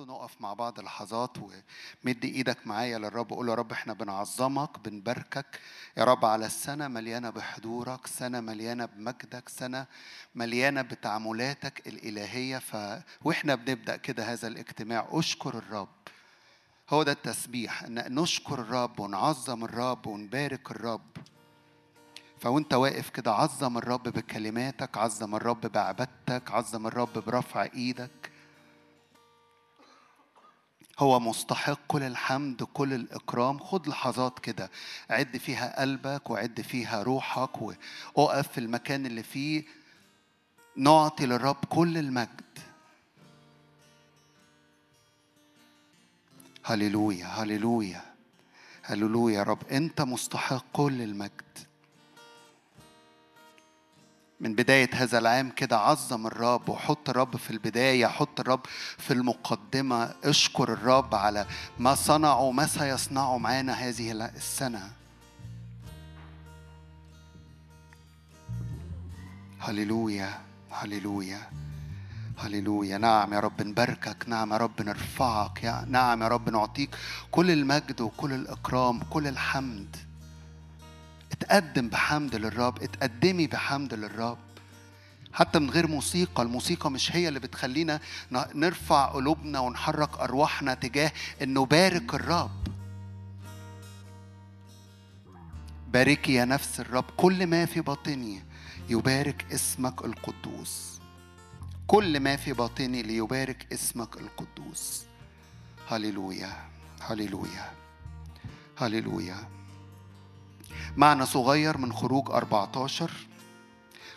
تعالوا نقف مع بعض لحظات ومد إيدك معايا للرب وقول يا رب إحنا بنعظمك بنباركك. يا رب على السنة مليانة بحضورك سنة مليانة بمجدك سنة مليانة بتعاملاتك الإلهية. ف... وإحنا بنبدأ كده هذا الاجتماع. اشكر الرب. هو ده التسبيح إن نشكر الرب ونعظم الرب ونبارك الرب. فوأنت واقف كده عظم الرب بكلماتك عظم الرب بعبادتك عظم الرب برفع إيدك. هو مستحق كل الحمد كل الإكرام. خد لحظات كده عد فيها قلبك وعد فيها روحك وقف في المكان اللي فيه. نعطي للرب كل المجد. هللويا هللويا هللويا يا رب. أنت مستحق كل المجد. من بداية هذا العام كده عظم الرب وحط الرب في البداية حط الرب في المقدمة. اشكر الرب على ما صنعه وما سيصنعه معانا هذه السنة. هللويا هللويا هللويا. نعم يا رب نباركك. نعم يا رب نرفعك. يا نعم يا رب نعطيك كل المجد وكل الإكرام كل الحمد. اتقدم بحمد للرب اتقدمي بحمد للرب. حتى من غير موسيقى الموسيقى مش هي اللي بتخلينا نرفع قلوبنا ونحرك أرواحنا تجاه أن نبارك الرب. باركي يا نفس الرب كل ما في باطني يبارك اسمك القدوس. كل ما في باطني ليبارك اسمك القدوس. هللويا هللويا هللويا. معنى صغير من خروج 14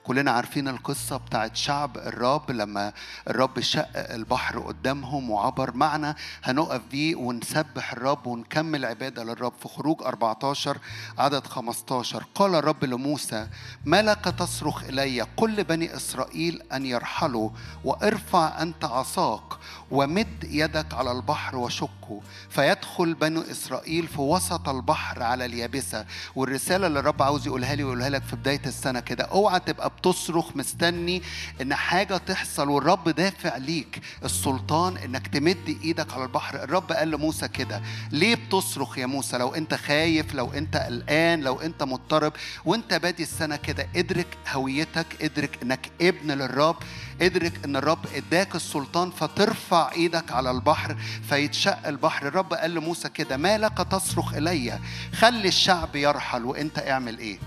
كلنا عارفين القصة بتاعت شعب الرب لما الرب شق البحر قدامهم وعبر معنا هنقف بيه ونسبح الرب ونكمل عبادة للرب. في خروج 14 عدد 15 قال الرب لموسى ما لك تصرخ إلي؟ قل بني إسرائيل أن يرحلوا وارفع أنت عصاك ومد يدك على البحر وشقه فيدخل بنو إسرائيل في وسط البحر على اليابسة. والرسالة اللي الرب عاوز يقولها لي ويقولها لك في بداية السنة كده أوعى تبقى بتصرخ مستني إن حاجة تحصل والرب دافع ليك. السلطان إنك تمد إيدك على البحر. الرب قال لموسى كده ليه بتصرخ يا موسى؟ لو أنت خايف لو أنت قلقان لو أنت مضطرب وأنت بادي السنة كده ادرك هويتك ادرك إنك ابن للرب ادرك إن الرب إداك السلطان فترفع إيدك على البحر فيتشق البحر. الرب قال لموسى كده ما لك تصرخ إلي خلي الشعب يرحل وأنت اعمل إيه؟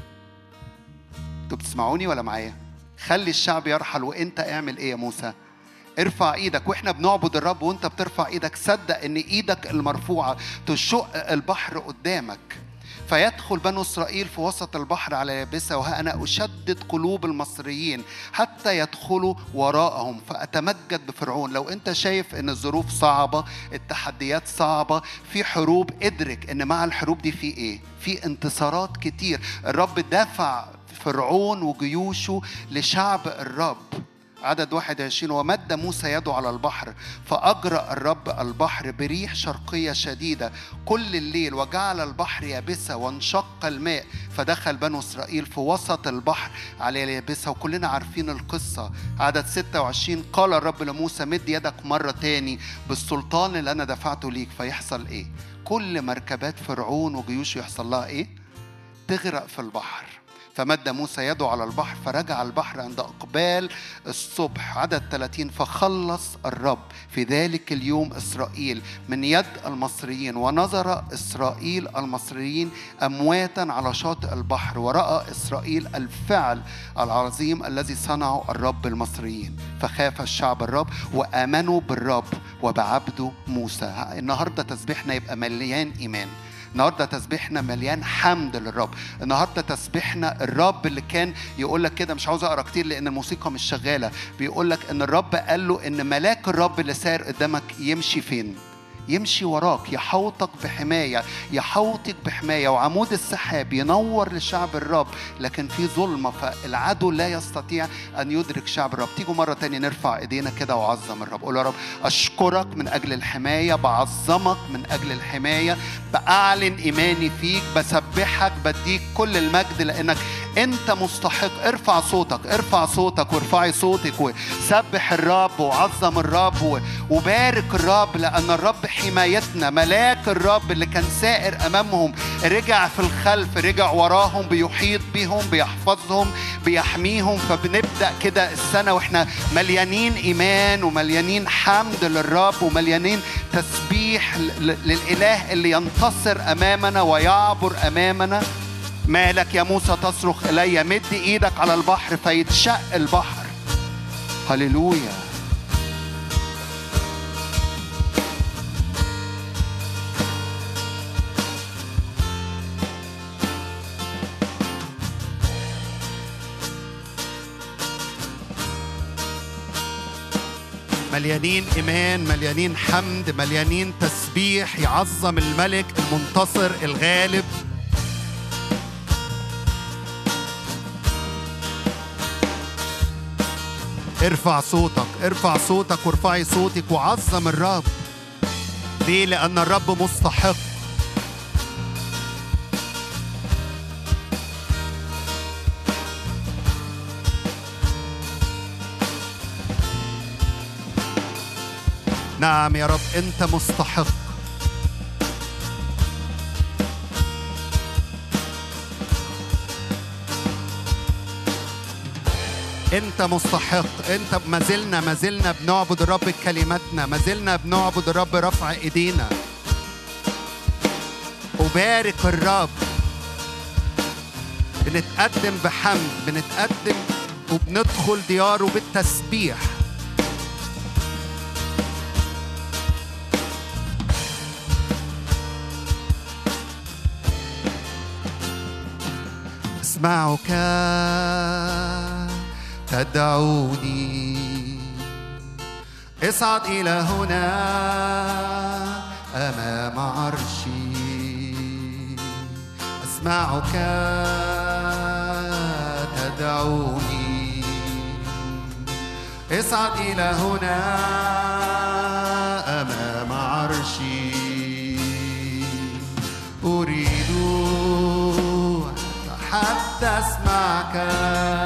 أنتوا بتسمعوني ولا معايا؟ خلي الشعب يرحل وانت اعمل إيه يا موسى؟ ارفع إيدك وإحنا بنعبد الرب وانت بترفع إيدك. صدق ان إيدك المرفوعة تشق البحر قدامك. فيدخل بنو إسرائيل في وسط البحر على يابسة وها أنا أشدد قلوب المصريين حتى يدخلوا وراءهم. فأتمجد بفرعون. لو أنت شايف أن الظروف صعبة التحديات صعبة في حروب ادرك أن مع الحروب دي في إيه؟ في انتصارات كتير. الرب دفع فرعون وجيوشه لشعب الرب. عدد 21 ومد موسى يده على البحر فأجرأ الرب البحر بريح شرقية شديدة كل الليل وجعل البحر يابسة وانشق الماء فدخل بنو إسرائيل في وسط البحر على اليابسة وكلنا عارفين القصة. عدد 26 قال الرب لموسى مد يدك مرة تاني بالسلطان اللي أنا دفعته ليك. فيحصل إيه؟ كل مركبات فرعون وجيوشه يحصل لها إيه؟ تغرق في البحر. فمد موسى يده على البحر فرجع البحر عند أقبال الصبح عدد 30 فخلص الرب في ذلك اليوم إسرائيل من يد المصريين ونظر إسرائيل المصريين أمواتا على شاطئ البحر ورأى إسرائيل الفعل العظيم الذي صنعه الرب المصريين. فخاف الشعب الرب وآمنوا بالرب وبعبده موسى. النهارده تسبيحنا يبقى مليان إيمان. النهارده تسبيحنا مليان حمد للرب. النهارده تسبيحنا الرب اللي كان يقول لك كده مش عاوز أقرأ كتير لأن الموسيقى مش شغالة. بيقول لك إن الرب قال له إن ملاك الرب اللي سار قدامك يمشي فين؟ يمشي وراك يحوطك بحماية يحوطك بحماية. وعمود السحاب ينور لشعب الرب لكن في ظلمة فالعدو لا يستطيع أن يدرك شعب الرب. تيجوا مرة تانية نرفع إيدينا كده وعظم الرب. قول يا رب أشكرك من أجل الحماية بعظمك من أجل الحماية بأعلن إيماني فيك بسبحك بديك كل المجد لأنك انت مستحق. ارفع صوتك ارفع صوتك وارفعي صوتك وسبح الرب وعظم الرب وبارك الرب لأن الرب حمايتنا ملاك الرب اللي كان سائر أمامهم رجع في الخلف رجع وراهم بيحيط بهم بيحفظهم بيحميهم. فبنبدأ كده السنة وإحنا مليانين إيمان ومليانين حمد للرب ومليانين تسبيح للإله اللي ينتصر أمامنا ويعبر أمامنا. مالك يا موسى تصرخ إلي. مد إيدك على البحر فيتشق البحر. هللويا. مليانين إيمان مليانين حمد مليانين تسبيح. يعظم الملك المنتصر الغالب. ارفع صوتك ارفع صوتك وارفعي صوتك وعظم الرب. ليه؟ لأن الرب مستحق. نعم يا رب أنت مستحق. انت مستحق انت ما زلنا ما زلنا بنعبد الرب بكلماتنا ما زلنا بنعبد الرب رفع ايدينا. وبارك الرب. بنتقدم بحمد بنتقدم وبندخل دياره بالتسبيح. اسمعك تدعوني. اصعد إلى هنا أمام عرشي. أسمعك تدعوني. اصعد إلى هنا أمام عرشي. أريد أسمعك فمن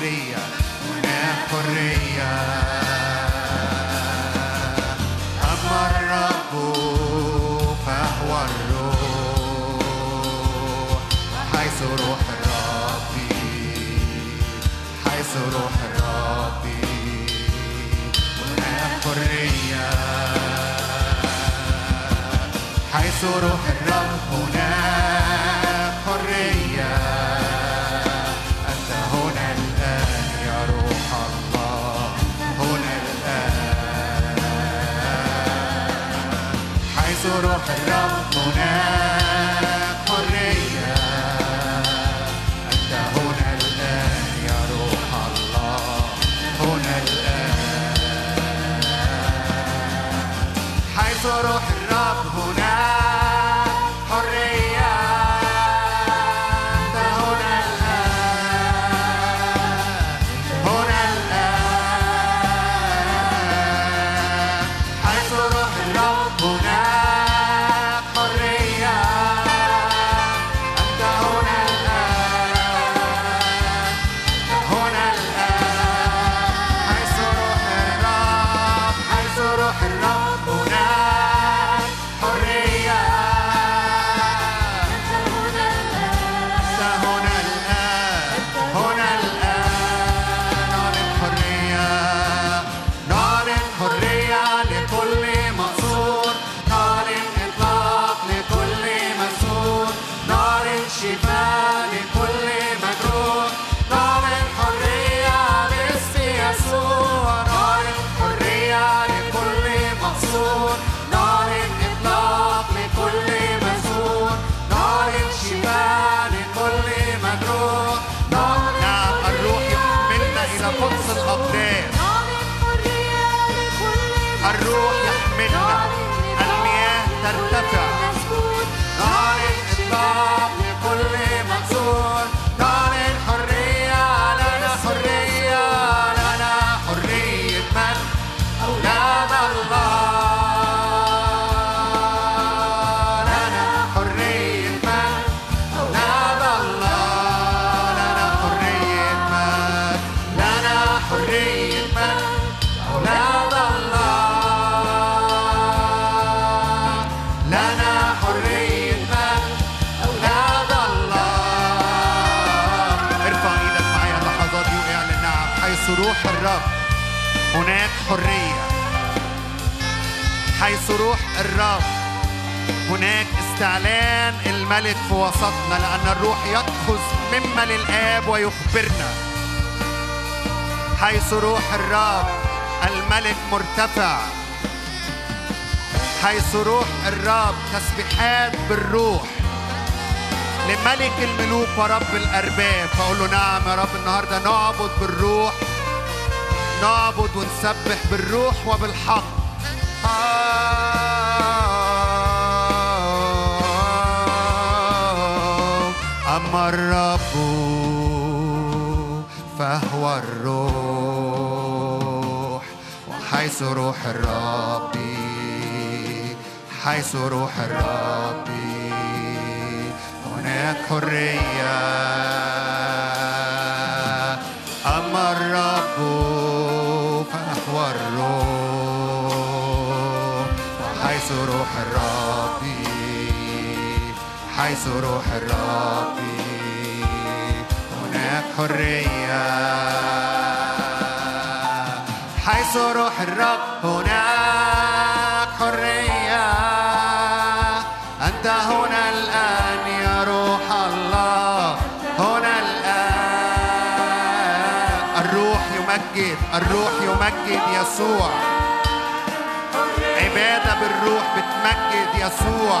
حرية هناك حرية أما الرب فهو الروح حيث روح الرب حيث روح الرب هناك حرية حيث روح الرب rock. الرب هناك استعلان الملك في وسطنا لأن الروح يأخذ مما للآب ويخبرنا. حيث روح الرب الملك مرتفع. حيث روح الرب تسبيحات بالروح. لملك الملوك ورب الأرباب. فأقول له نعم يا رب النهاردة نعبد بالروح. نعبد ونسبح بالروح وبالحق. أما الرب فهو الروح. وحيث روح الرب حيث روح الرب هناك حرية. أما الرب فهو الروح. وحيث روح الرب حيث روح الرب هناك حرية. حيث روح الرب هناك حرية. أنت هنا الآن يا روح الله. هنا الآن. الروح يمجد الروح يمجد يسوع. عبادة بالروح بتمجد يسوع.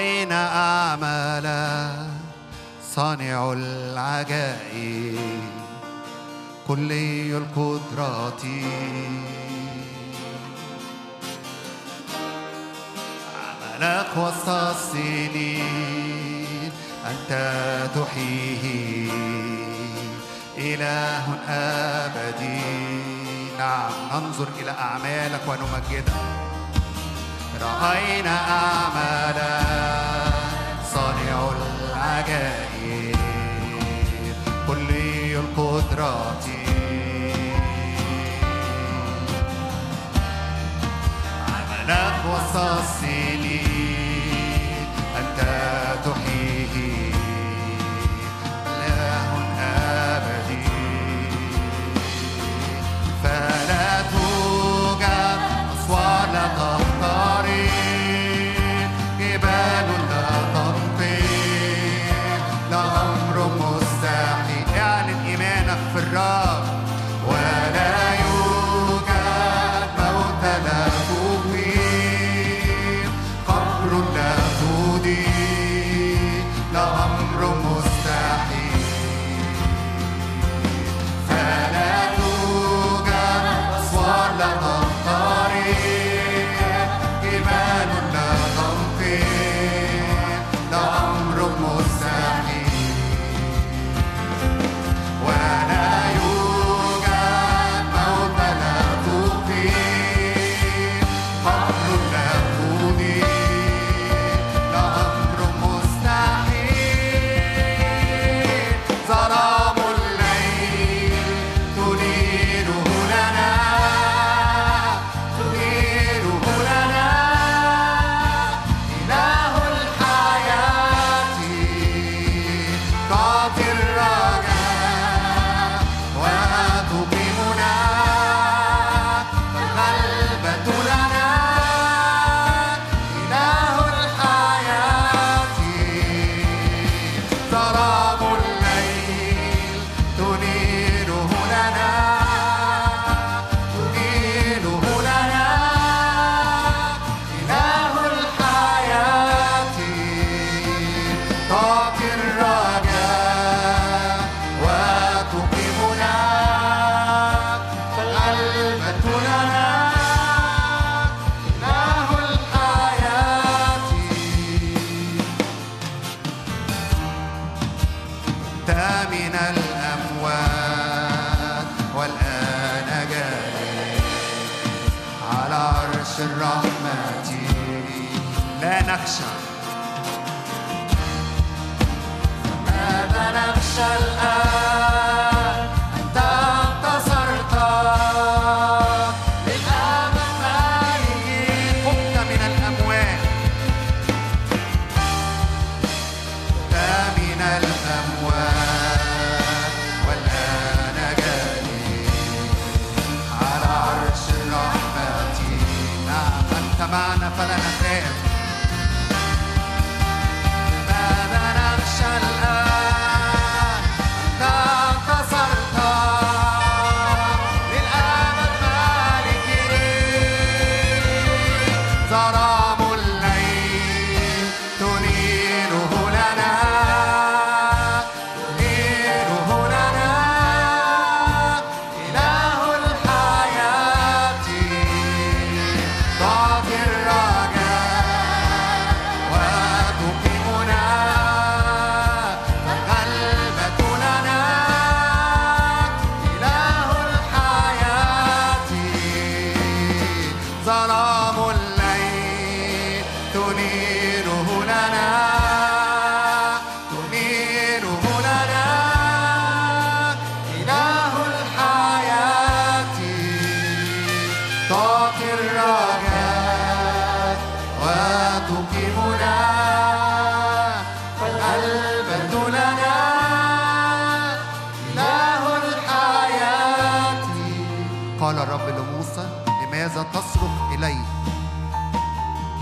رأينا أعمال صانع العجائب كلي القدرات. عملك وسط السنين أنت تحييه. إله أبدي. نعم ننظر إلى أعمالك ونمجدك. رأينا أعمالك صانع العجائب كلي القدرات. عملك وسط السنين al.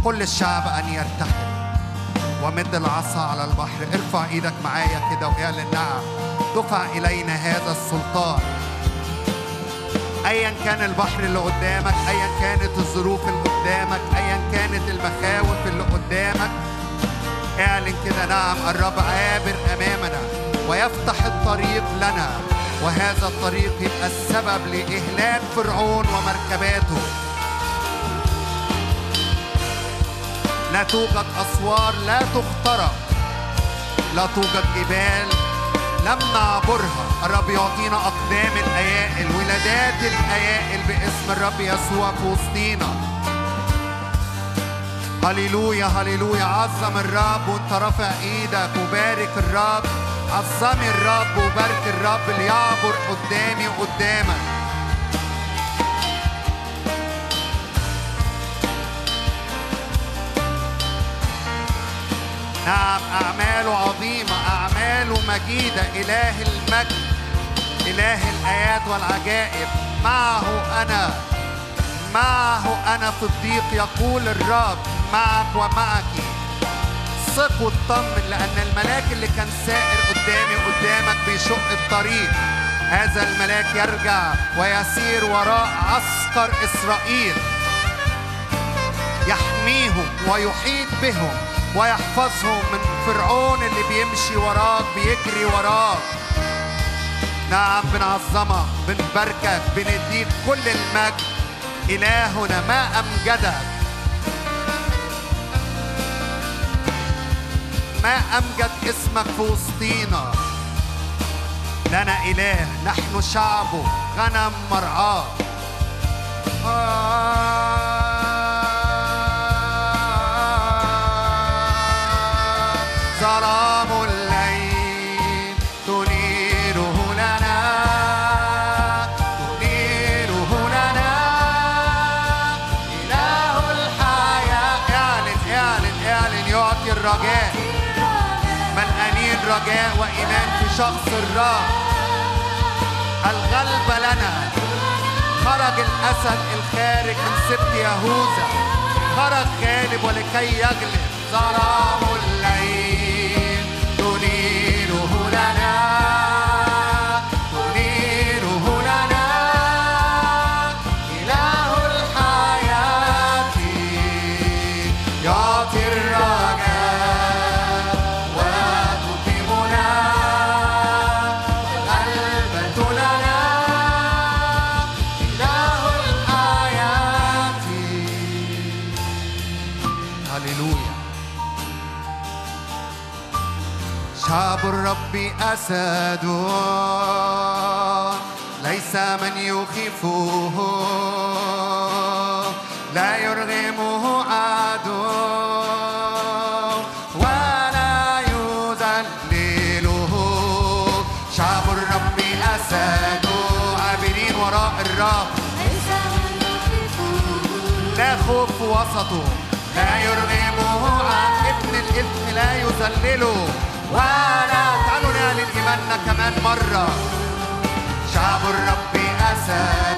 كل الشعب أن يرتحل ومد العصا على البحر. ارفع إيدك معايا كده وإعلن نعم. دفع إلينا هذا السلطان. ايا كان البحر اللي قدامك ايا كانت الظروف اللي قدامك ايا كانت المخاوف اللي قدامك. إعلن كده نعم الرب عابر أمامنا ويفتح الطريق لنا وهذا الطريق يبقى السبب لإهلاك فرعون ومركباته. لا توجد أسوار لا تخترق لا توجد جبال لم نعبرها الرب يعطينا أقدام الأيائل ولادات الأيائل باسم الرب يسوع في وسطينا. هللويا هللويا. عظم الرب وانت رافع إيدك وبارك الرب. عظمي الرب وبارك الرب. ليعبر قدامي وقدامك. مجيدة إله المجد إله الآيات والعجائب. معه أنا معه أنا في الضيق يقول الرب معك ومعك. ثق واطمن لأن الملاك اللي كان سائر قدامي وقدامك بيشق الطريق. هذا الملاك يرجع ويسير وراء عسكر إسرائيل. يحميهم ويحيط بهم. ويحفظهم من فرعون اللي بيمشي وراك بيجري وراك. نعم بنعظمك بنباركك بنديك كل المجد. إلهنا ما أمجدك. ما أمجد اسمك في وسطينا. لنا إله نحن شعبه غنم مرعاه. ظلام الليل تنيره لنا تنيره لنا. إله الحياة اعلن اعلن اعلن يعطي الرجاء. رجاء وإيمان في شخص الرب. الغلبة لنا. خرج الأسد الخارج من سبت يهوذا. خرج غالب ولكي يغلب. ظلام الليل. أسد ليس من يخيفه لا يرغمه عدو ولا يذلله. شعب الرب أسد عابرين وراء الرب. لا خوف وسطه لا يرغمه عن ابن الإثم لا يذلله. ولا تعالوا نعلن إيماننا كمان مرة. شعب الرب أسد.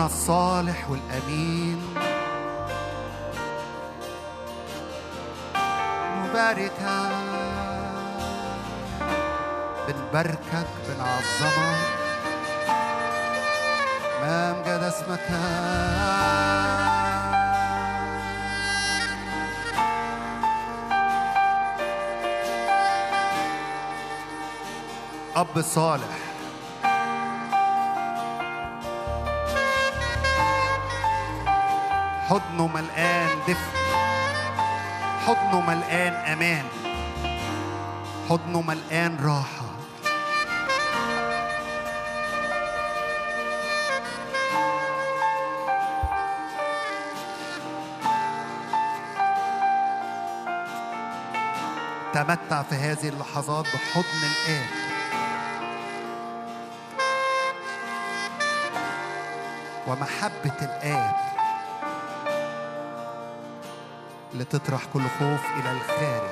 الصالح والأمين. مباركا. بنباركك بنعظمك ما أمجد اسمك. أب صالح حضنه ملقان دفء. حضنه ملقان أمان. حضنه ملقان راحة. تمتع في هذه اللحظات بحضن الآب ومحبة الآب لتطرح كل خوف إلى الخارج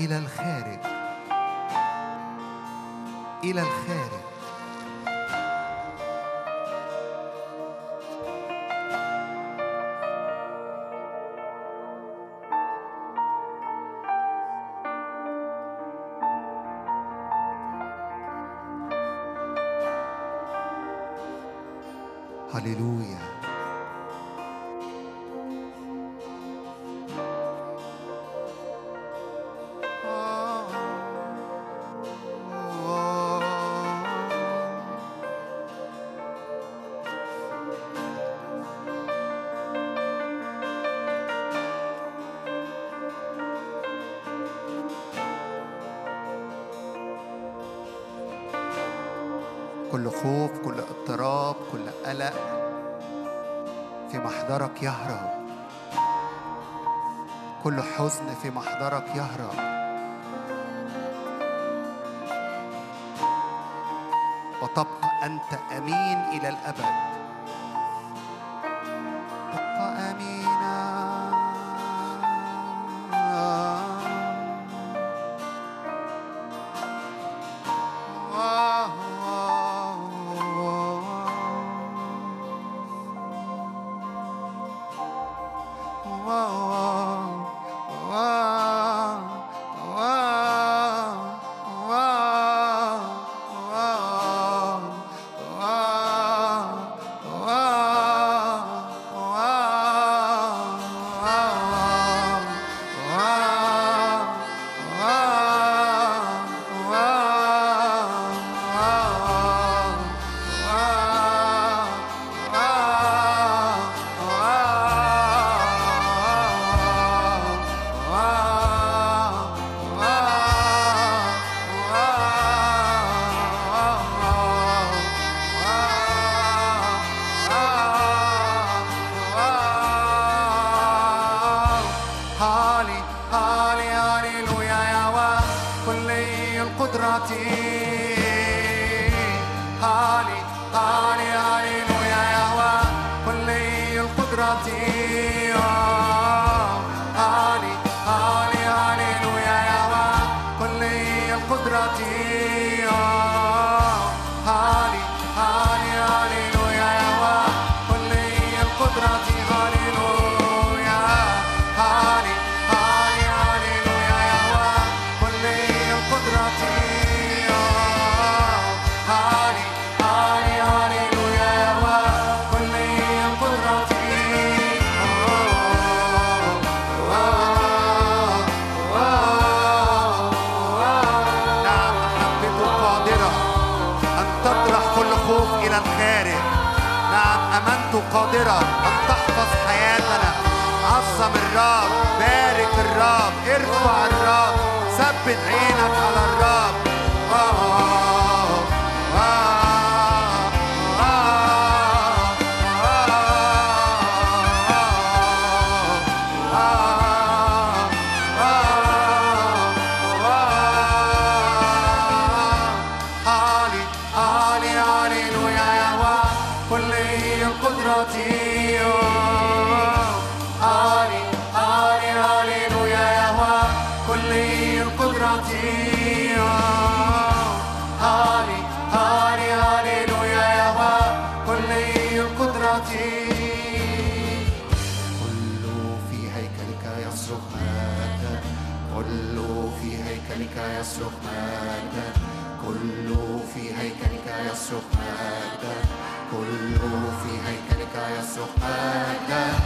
إلى الخارج إلى الخارج. الخوف إلى الخارج. نعم أمانته قادرة أن تحفظ حياتنا. عظم الرب بارك الرب ارفع الرب ثبت عينك على الرب. 나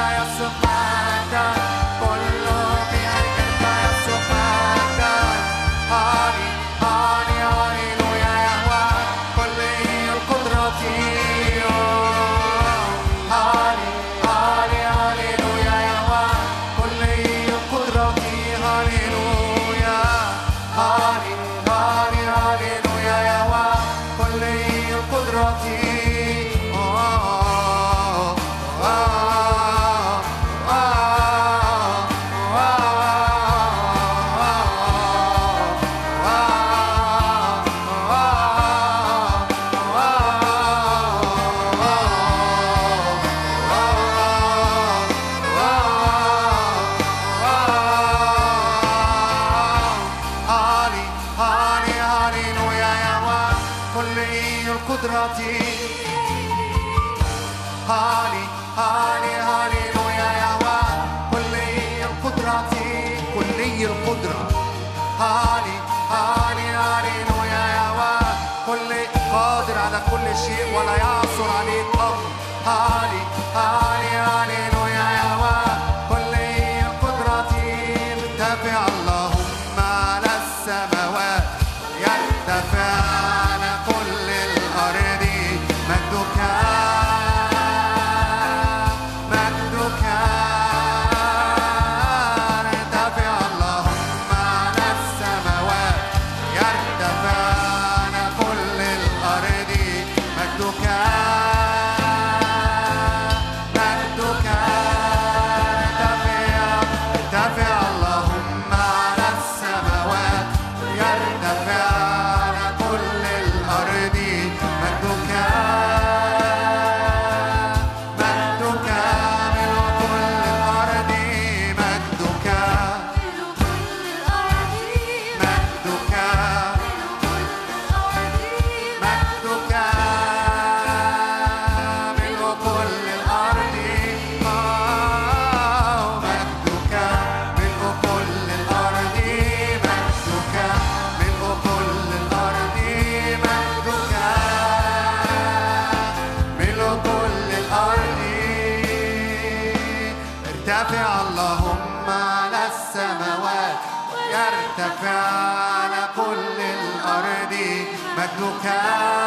I survived. tocar.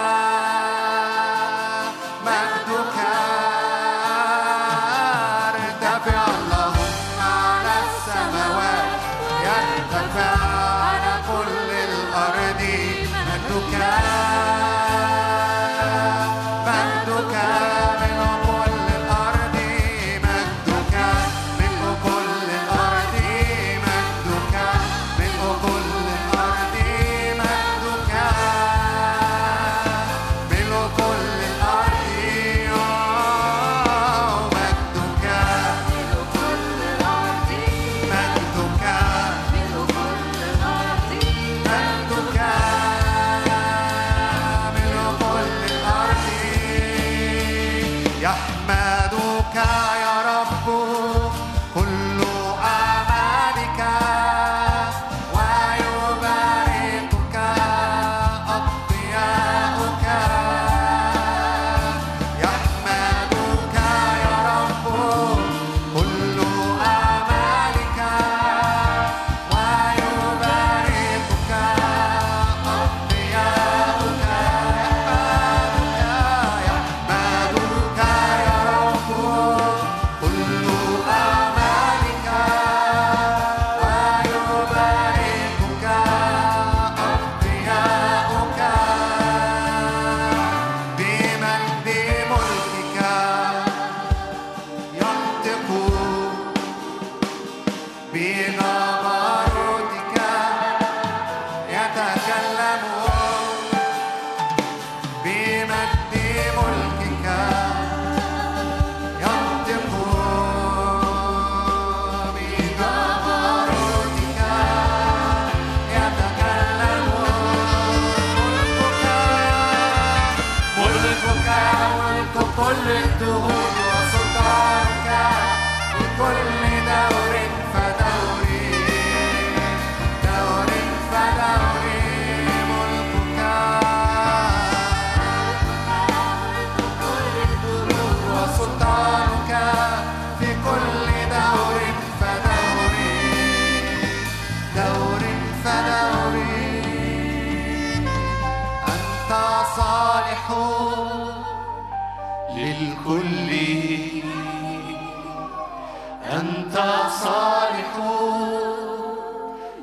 أنت صالح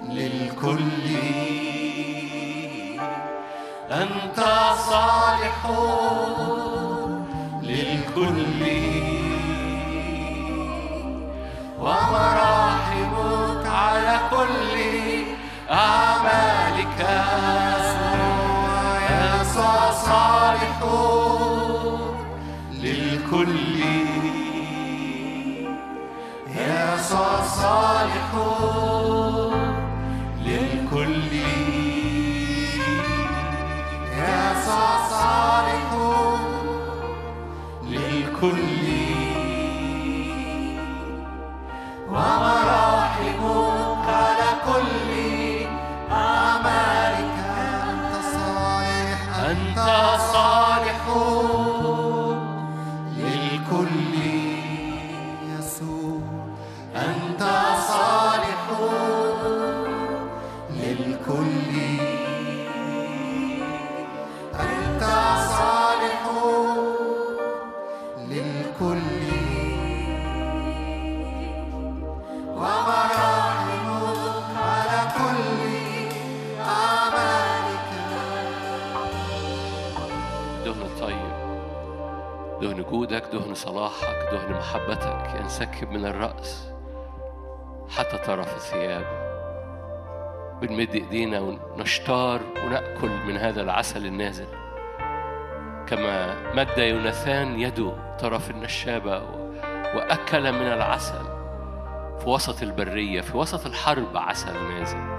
للكل. أنت صالح للكل. ومراحمك على كل أعمالك أنت صالح للكل. call. صلاحك دهن محبتك ينسكب من الرأس حتى طرف الثياب. بنمد إيدينا ونشتار ونأكل من هذا العسل النازل. كما مد يوناثان يده طرف النشابة وأكل من العسل. في وسط البرية في وسط الحرب عسل نازل.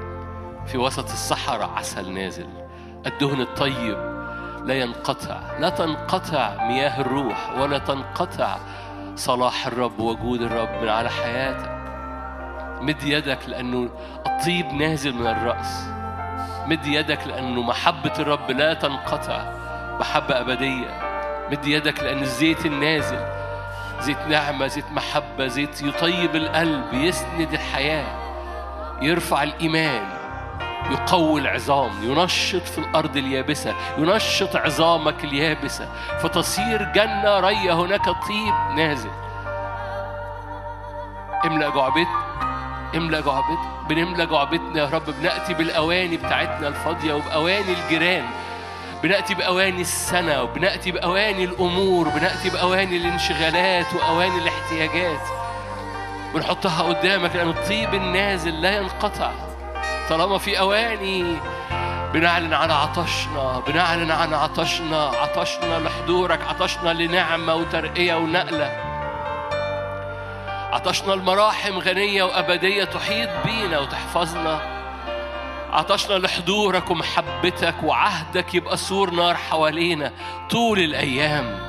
في وسط الصحراء عسل نازل. الدهن الطيب لا ينقطع لا تنقطع مياه الروح ولا تنقطع صلاح الرب وجود الرب من على حياتك. مد يدك لأنه الطيب نازل من الرأس. مد يدك لأنه محبة الرب لا تنقطع محبة أبدية. مد يدك لأن الزيت النازل زيت نعمة زيت محبة زيت يطيب القلب يسند الحياة يرفع الإيمان. يقوي العظام ينشط في الأرض اليابسة ينشط عظامك اليابسة. فتصير جنة رية هناك طيب نازل. املأ جعبتنا املأ جعبتنا بنملأ جعبتنا يا رب. بنأتي بالأواني بتاعتنا الفاضية وبأواني الجيران. بنأتي بأواني السنة وبنأتي بأواني الأمور بنأتي بأواني الانشغالات وأواني الاحتياجات. بنحطها قدامك لأن الطيب النازل لا ينقطع. طالما في أواني. بنعلن عن عطشنا بنعلن عن عطشنا. عطشنا لحضورك عطشنا لنعمة وترقية ونقلة. عطشنا المراحم غنية وأبدية تحيط بينا وتحفظنا. عطشنا لحضورك ومحبتك وعهدك يبقى سور نار حوالينا طول الأيام.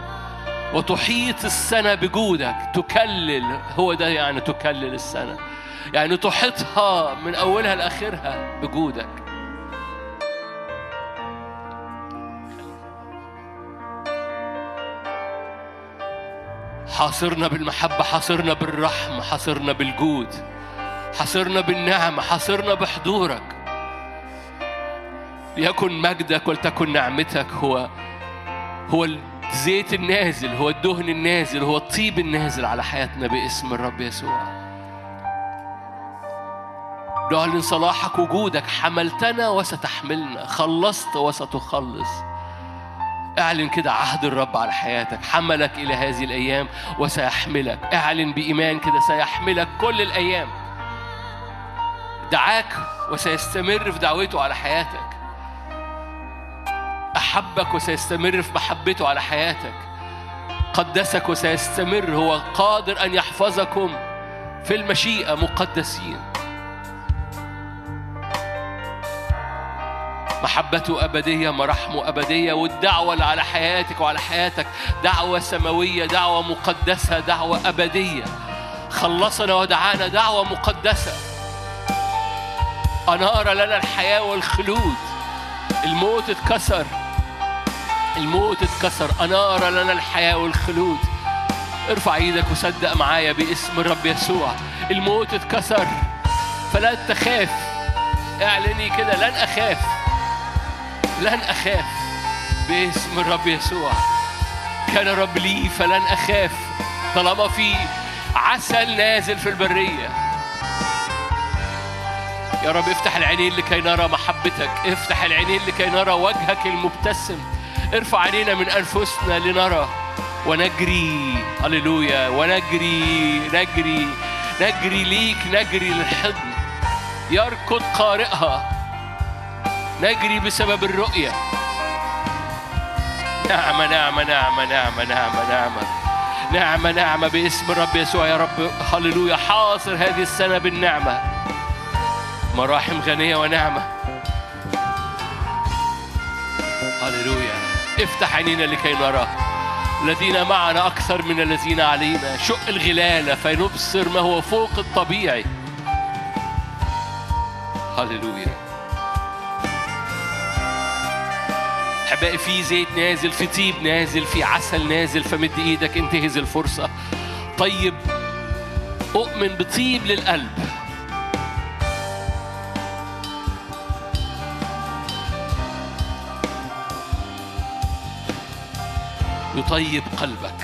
وتحيط السنة بجودك تكلل هو ده يعني تكلل السنة. يعني تحيطها من أولها لآخرها بجودك. حاصرنا بالمحبة حاصرنا بالرحمة حاصرنا بالجود حاصرنا بالنعمة حاصرنا بحضورك. ليكن مجدك ولتكن نعمتك هو هو الزيت النازل هو الدهن النازل هو الطيب النازل على حياتنا باسم الرب يسوع. نعلن صلاحك وجودك حملتنا وستحملنا خلصت وستخلص. اعلن كده عهد الرب على حياتك حملك إلى هذه الأيام وسيحملك. اعلن بإيمان كده سيحملك كل الأيام. دعاك وسيستمر في دعوته على حياتك. أحبك وسيستمر في محبته على حياتك. قدسك وسيستمر هو قادر أن يحفظكم في المشيئة مقدسين. محبته أبدية مراحمه أبدية والدعوة اللي على حياتك وعلى حياتك. دعوة سماوية دعوة مقدسة دعوة أبدية. خلصنا ودعانا دعوة مقدسة. أنار لنا الحياة والخلود. الموت اتكسر. الموت اتكسر. أنار لنا الحياة والخلود. ارفع إيدك وصدق معايا باسم الرب يسوع. الموت اتكسر. فلا تخاف. اعلني كده لن أخاف. لن أخاف باسم الرب يسوع. كان الرب لي فلن أخاف طالما في عسل نازل في البرية. يا رب افتح العينين لكي نرى محبتك. افتح العينين لكي نرى وجهك المبتسم. ارفع عينينا من أنفسنا لنرى. ونجري هللويا ونجري نجري نجري ليك نجري للحضن. يركض قارئها. نجري بسبب الرؤية. نعمة نعمة نعمة نعمة نعمة نعمة نعمة نعمة باسم الرب يسوع يا رب. هللويا. حاصر هذه السنة بالنعمة. مراحم غنية ونعمة. هللويا. افتح عينينا لكي نرى. الذين معنا أكثر من الذين علينا. شق الغلالة فنبصر ما هو فوق الطبيعي. هللويا. بقى في زيت نازل في طيب نازل في عسل نازل فمد إيدك انتهز الفرصة. طيب أؤمن بطيب للقلب. يطيب قلبك.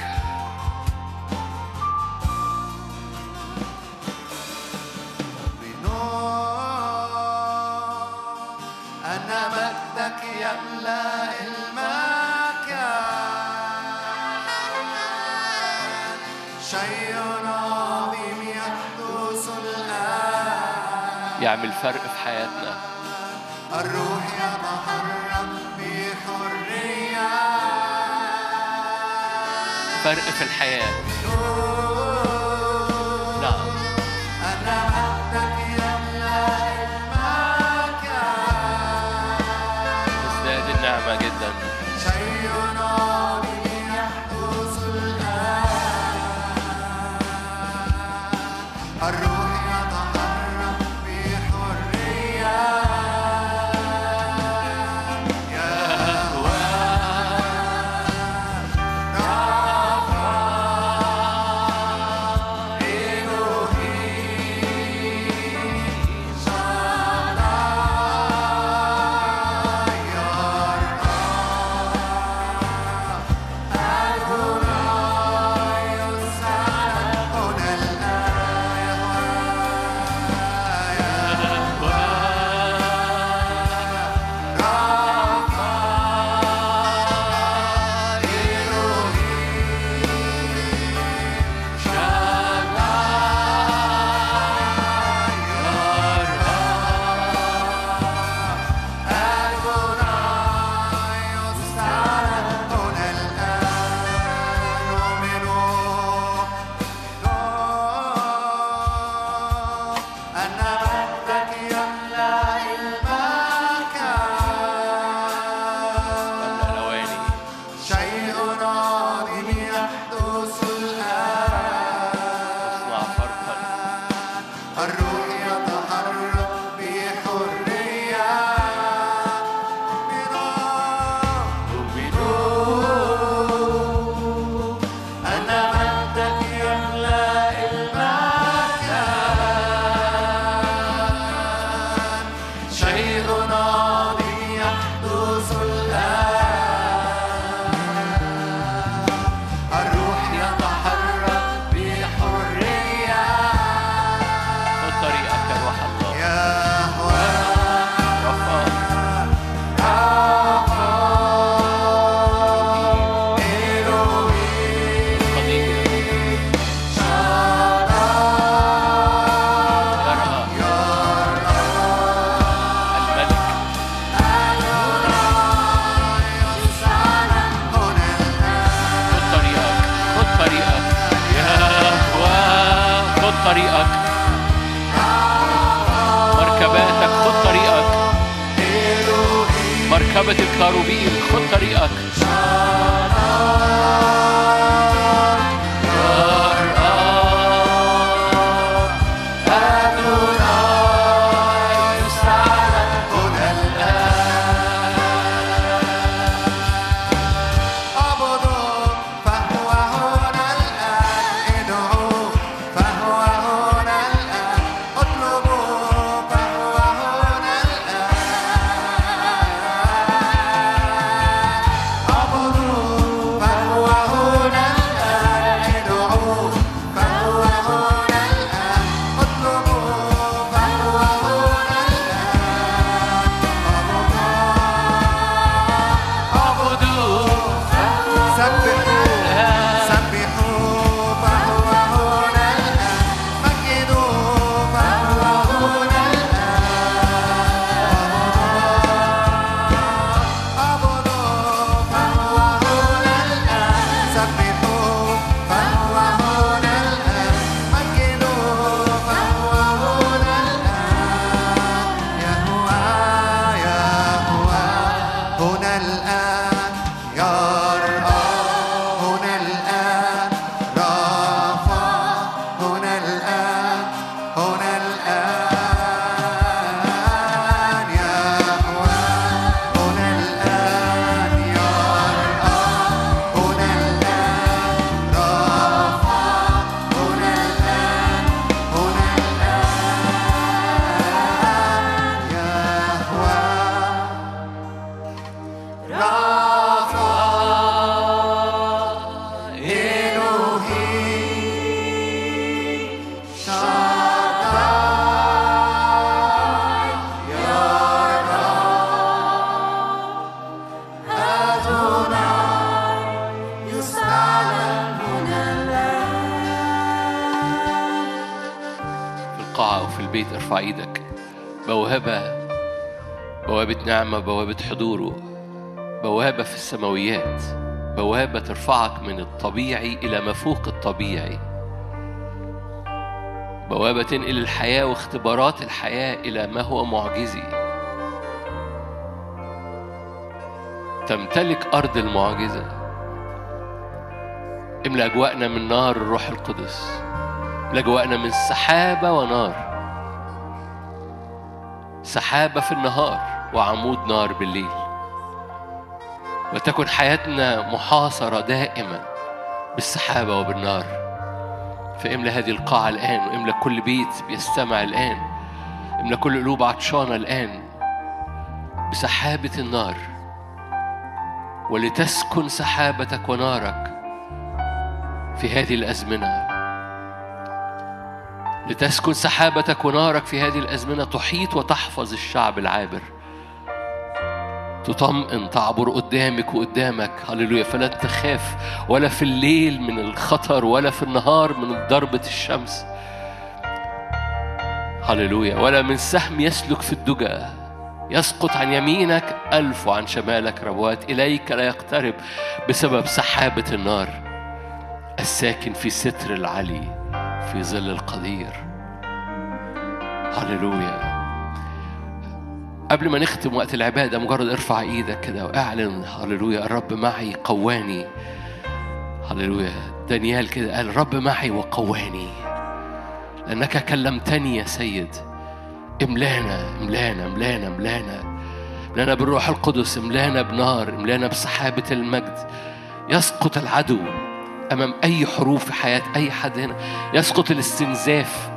يعمل فرق في حياتنا. الروح يتحرك بحرية. فرق في الحياة. نعمة بوابة حضوره. بوابة في السماويات. بوابة ترفعك من الطبيعي إلى ما فوق الطبيعي. بوابة تنقل الحياة واختبارات الحياة إلى ما هو معجزي. تمتلك أرض المعجزة. املأ أجواءنا من نار الروح القدس. املأ أجواءنا من سحابة ونار. سحابة في النهار. وعمود نار بالليل. وتكن حياتنا محاصرة دائما بالسحابة وبالنار. فاملأ هذه القاعة الآن واملأ كل بيت بيستمع الآن. املأ كل قلوب عطشانة الآن بسحابة النار. ولتسكن سحابتك ونارك في هذه الأزمنة. لتسكن سحابتك ونارك في هذه الأزمنة. تحيط وتحفظ الشعب العابر. تطمئن تعبر قدامك وقدامك. هللويا. فلا تخاف ولا في الليل من الخطر ولا في النهار من ضربة الشمس. هللويا. ولا من سهم يسلك في الدجى. يسقط عن يمينك ألف وعن شمالك ربوات. إليك لا يقترب بسبب سحابة النار. الساكن في ستر العلي في ظل القدير. هللويا. قبل ما نختم وقت العبادة مجرد ارفع إيدك كده واعلن هللويا الرب معي قواني. هللويا. دانيال كده قال الرب معي وقواني. لأنك كلمتني يا سيد. املانا املانا املانا املانا. املانا بالروح القدس املانا بنار املانا بسحابة المجد. يسقط العدو أمام أي حروب في حياة أي حد هنا. يسقط الاستنزاف.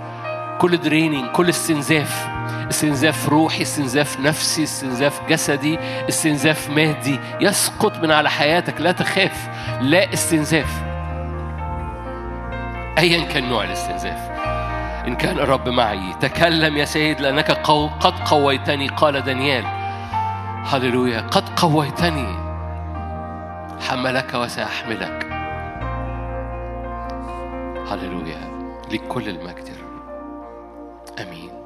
كل draining كل استنزاف. استنزاف روحي استنزاف نفسي استنزاف جسدي استنزاف مادي. يسقط من على حياتك لا تخاف لا استنزاف. ايا كان نوع الاستنزاف. إن كان الرب معي. تكلم يا سيد لأنك قو قد قويتني قال دانيال. هللويا. قد قويتني. حملك وسأحملك. هللويا. لكل المجد يا رب. آمين.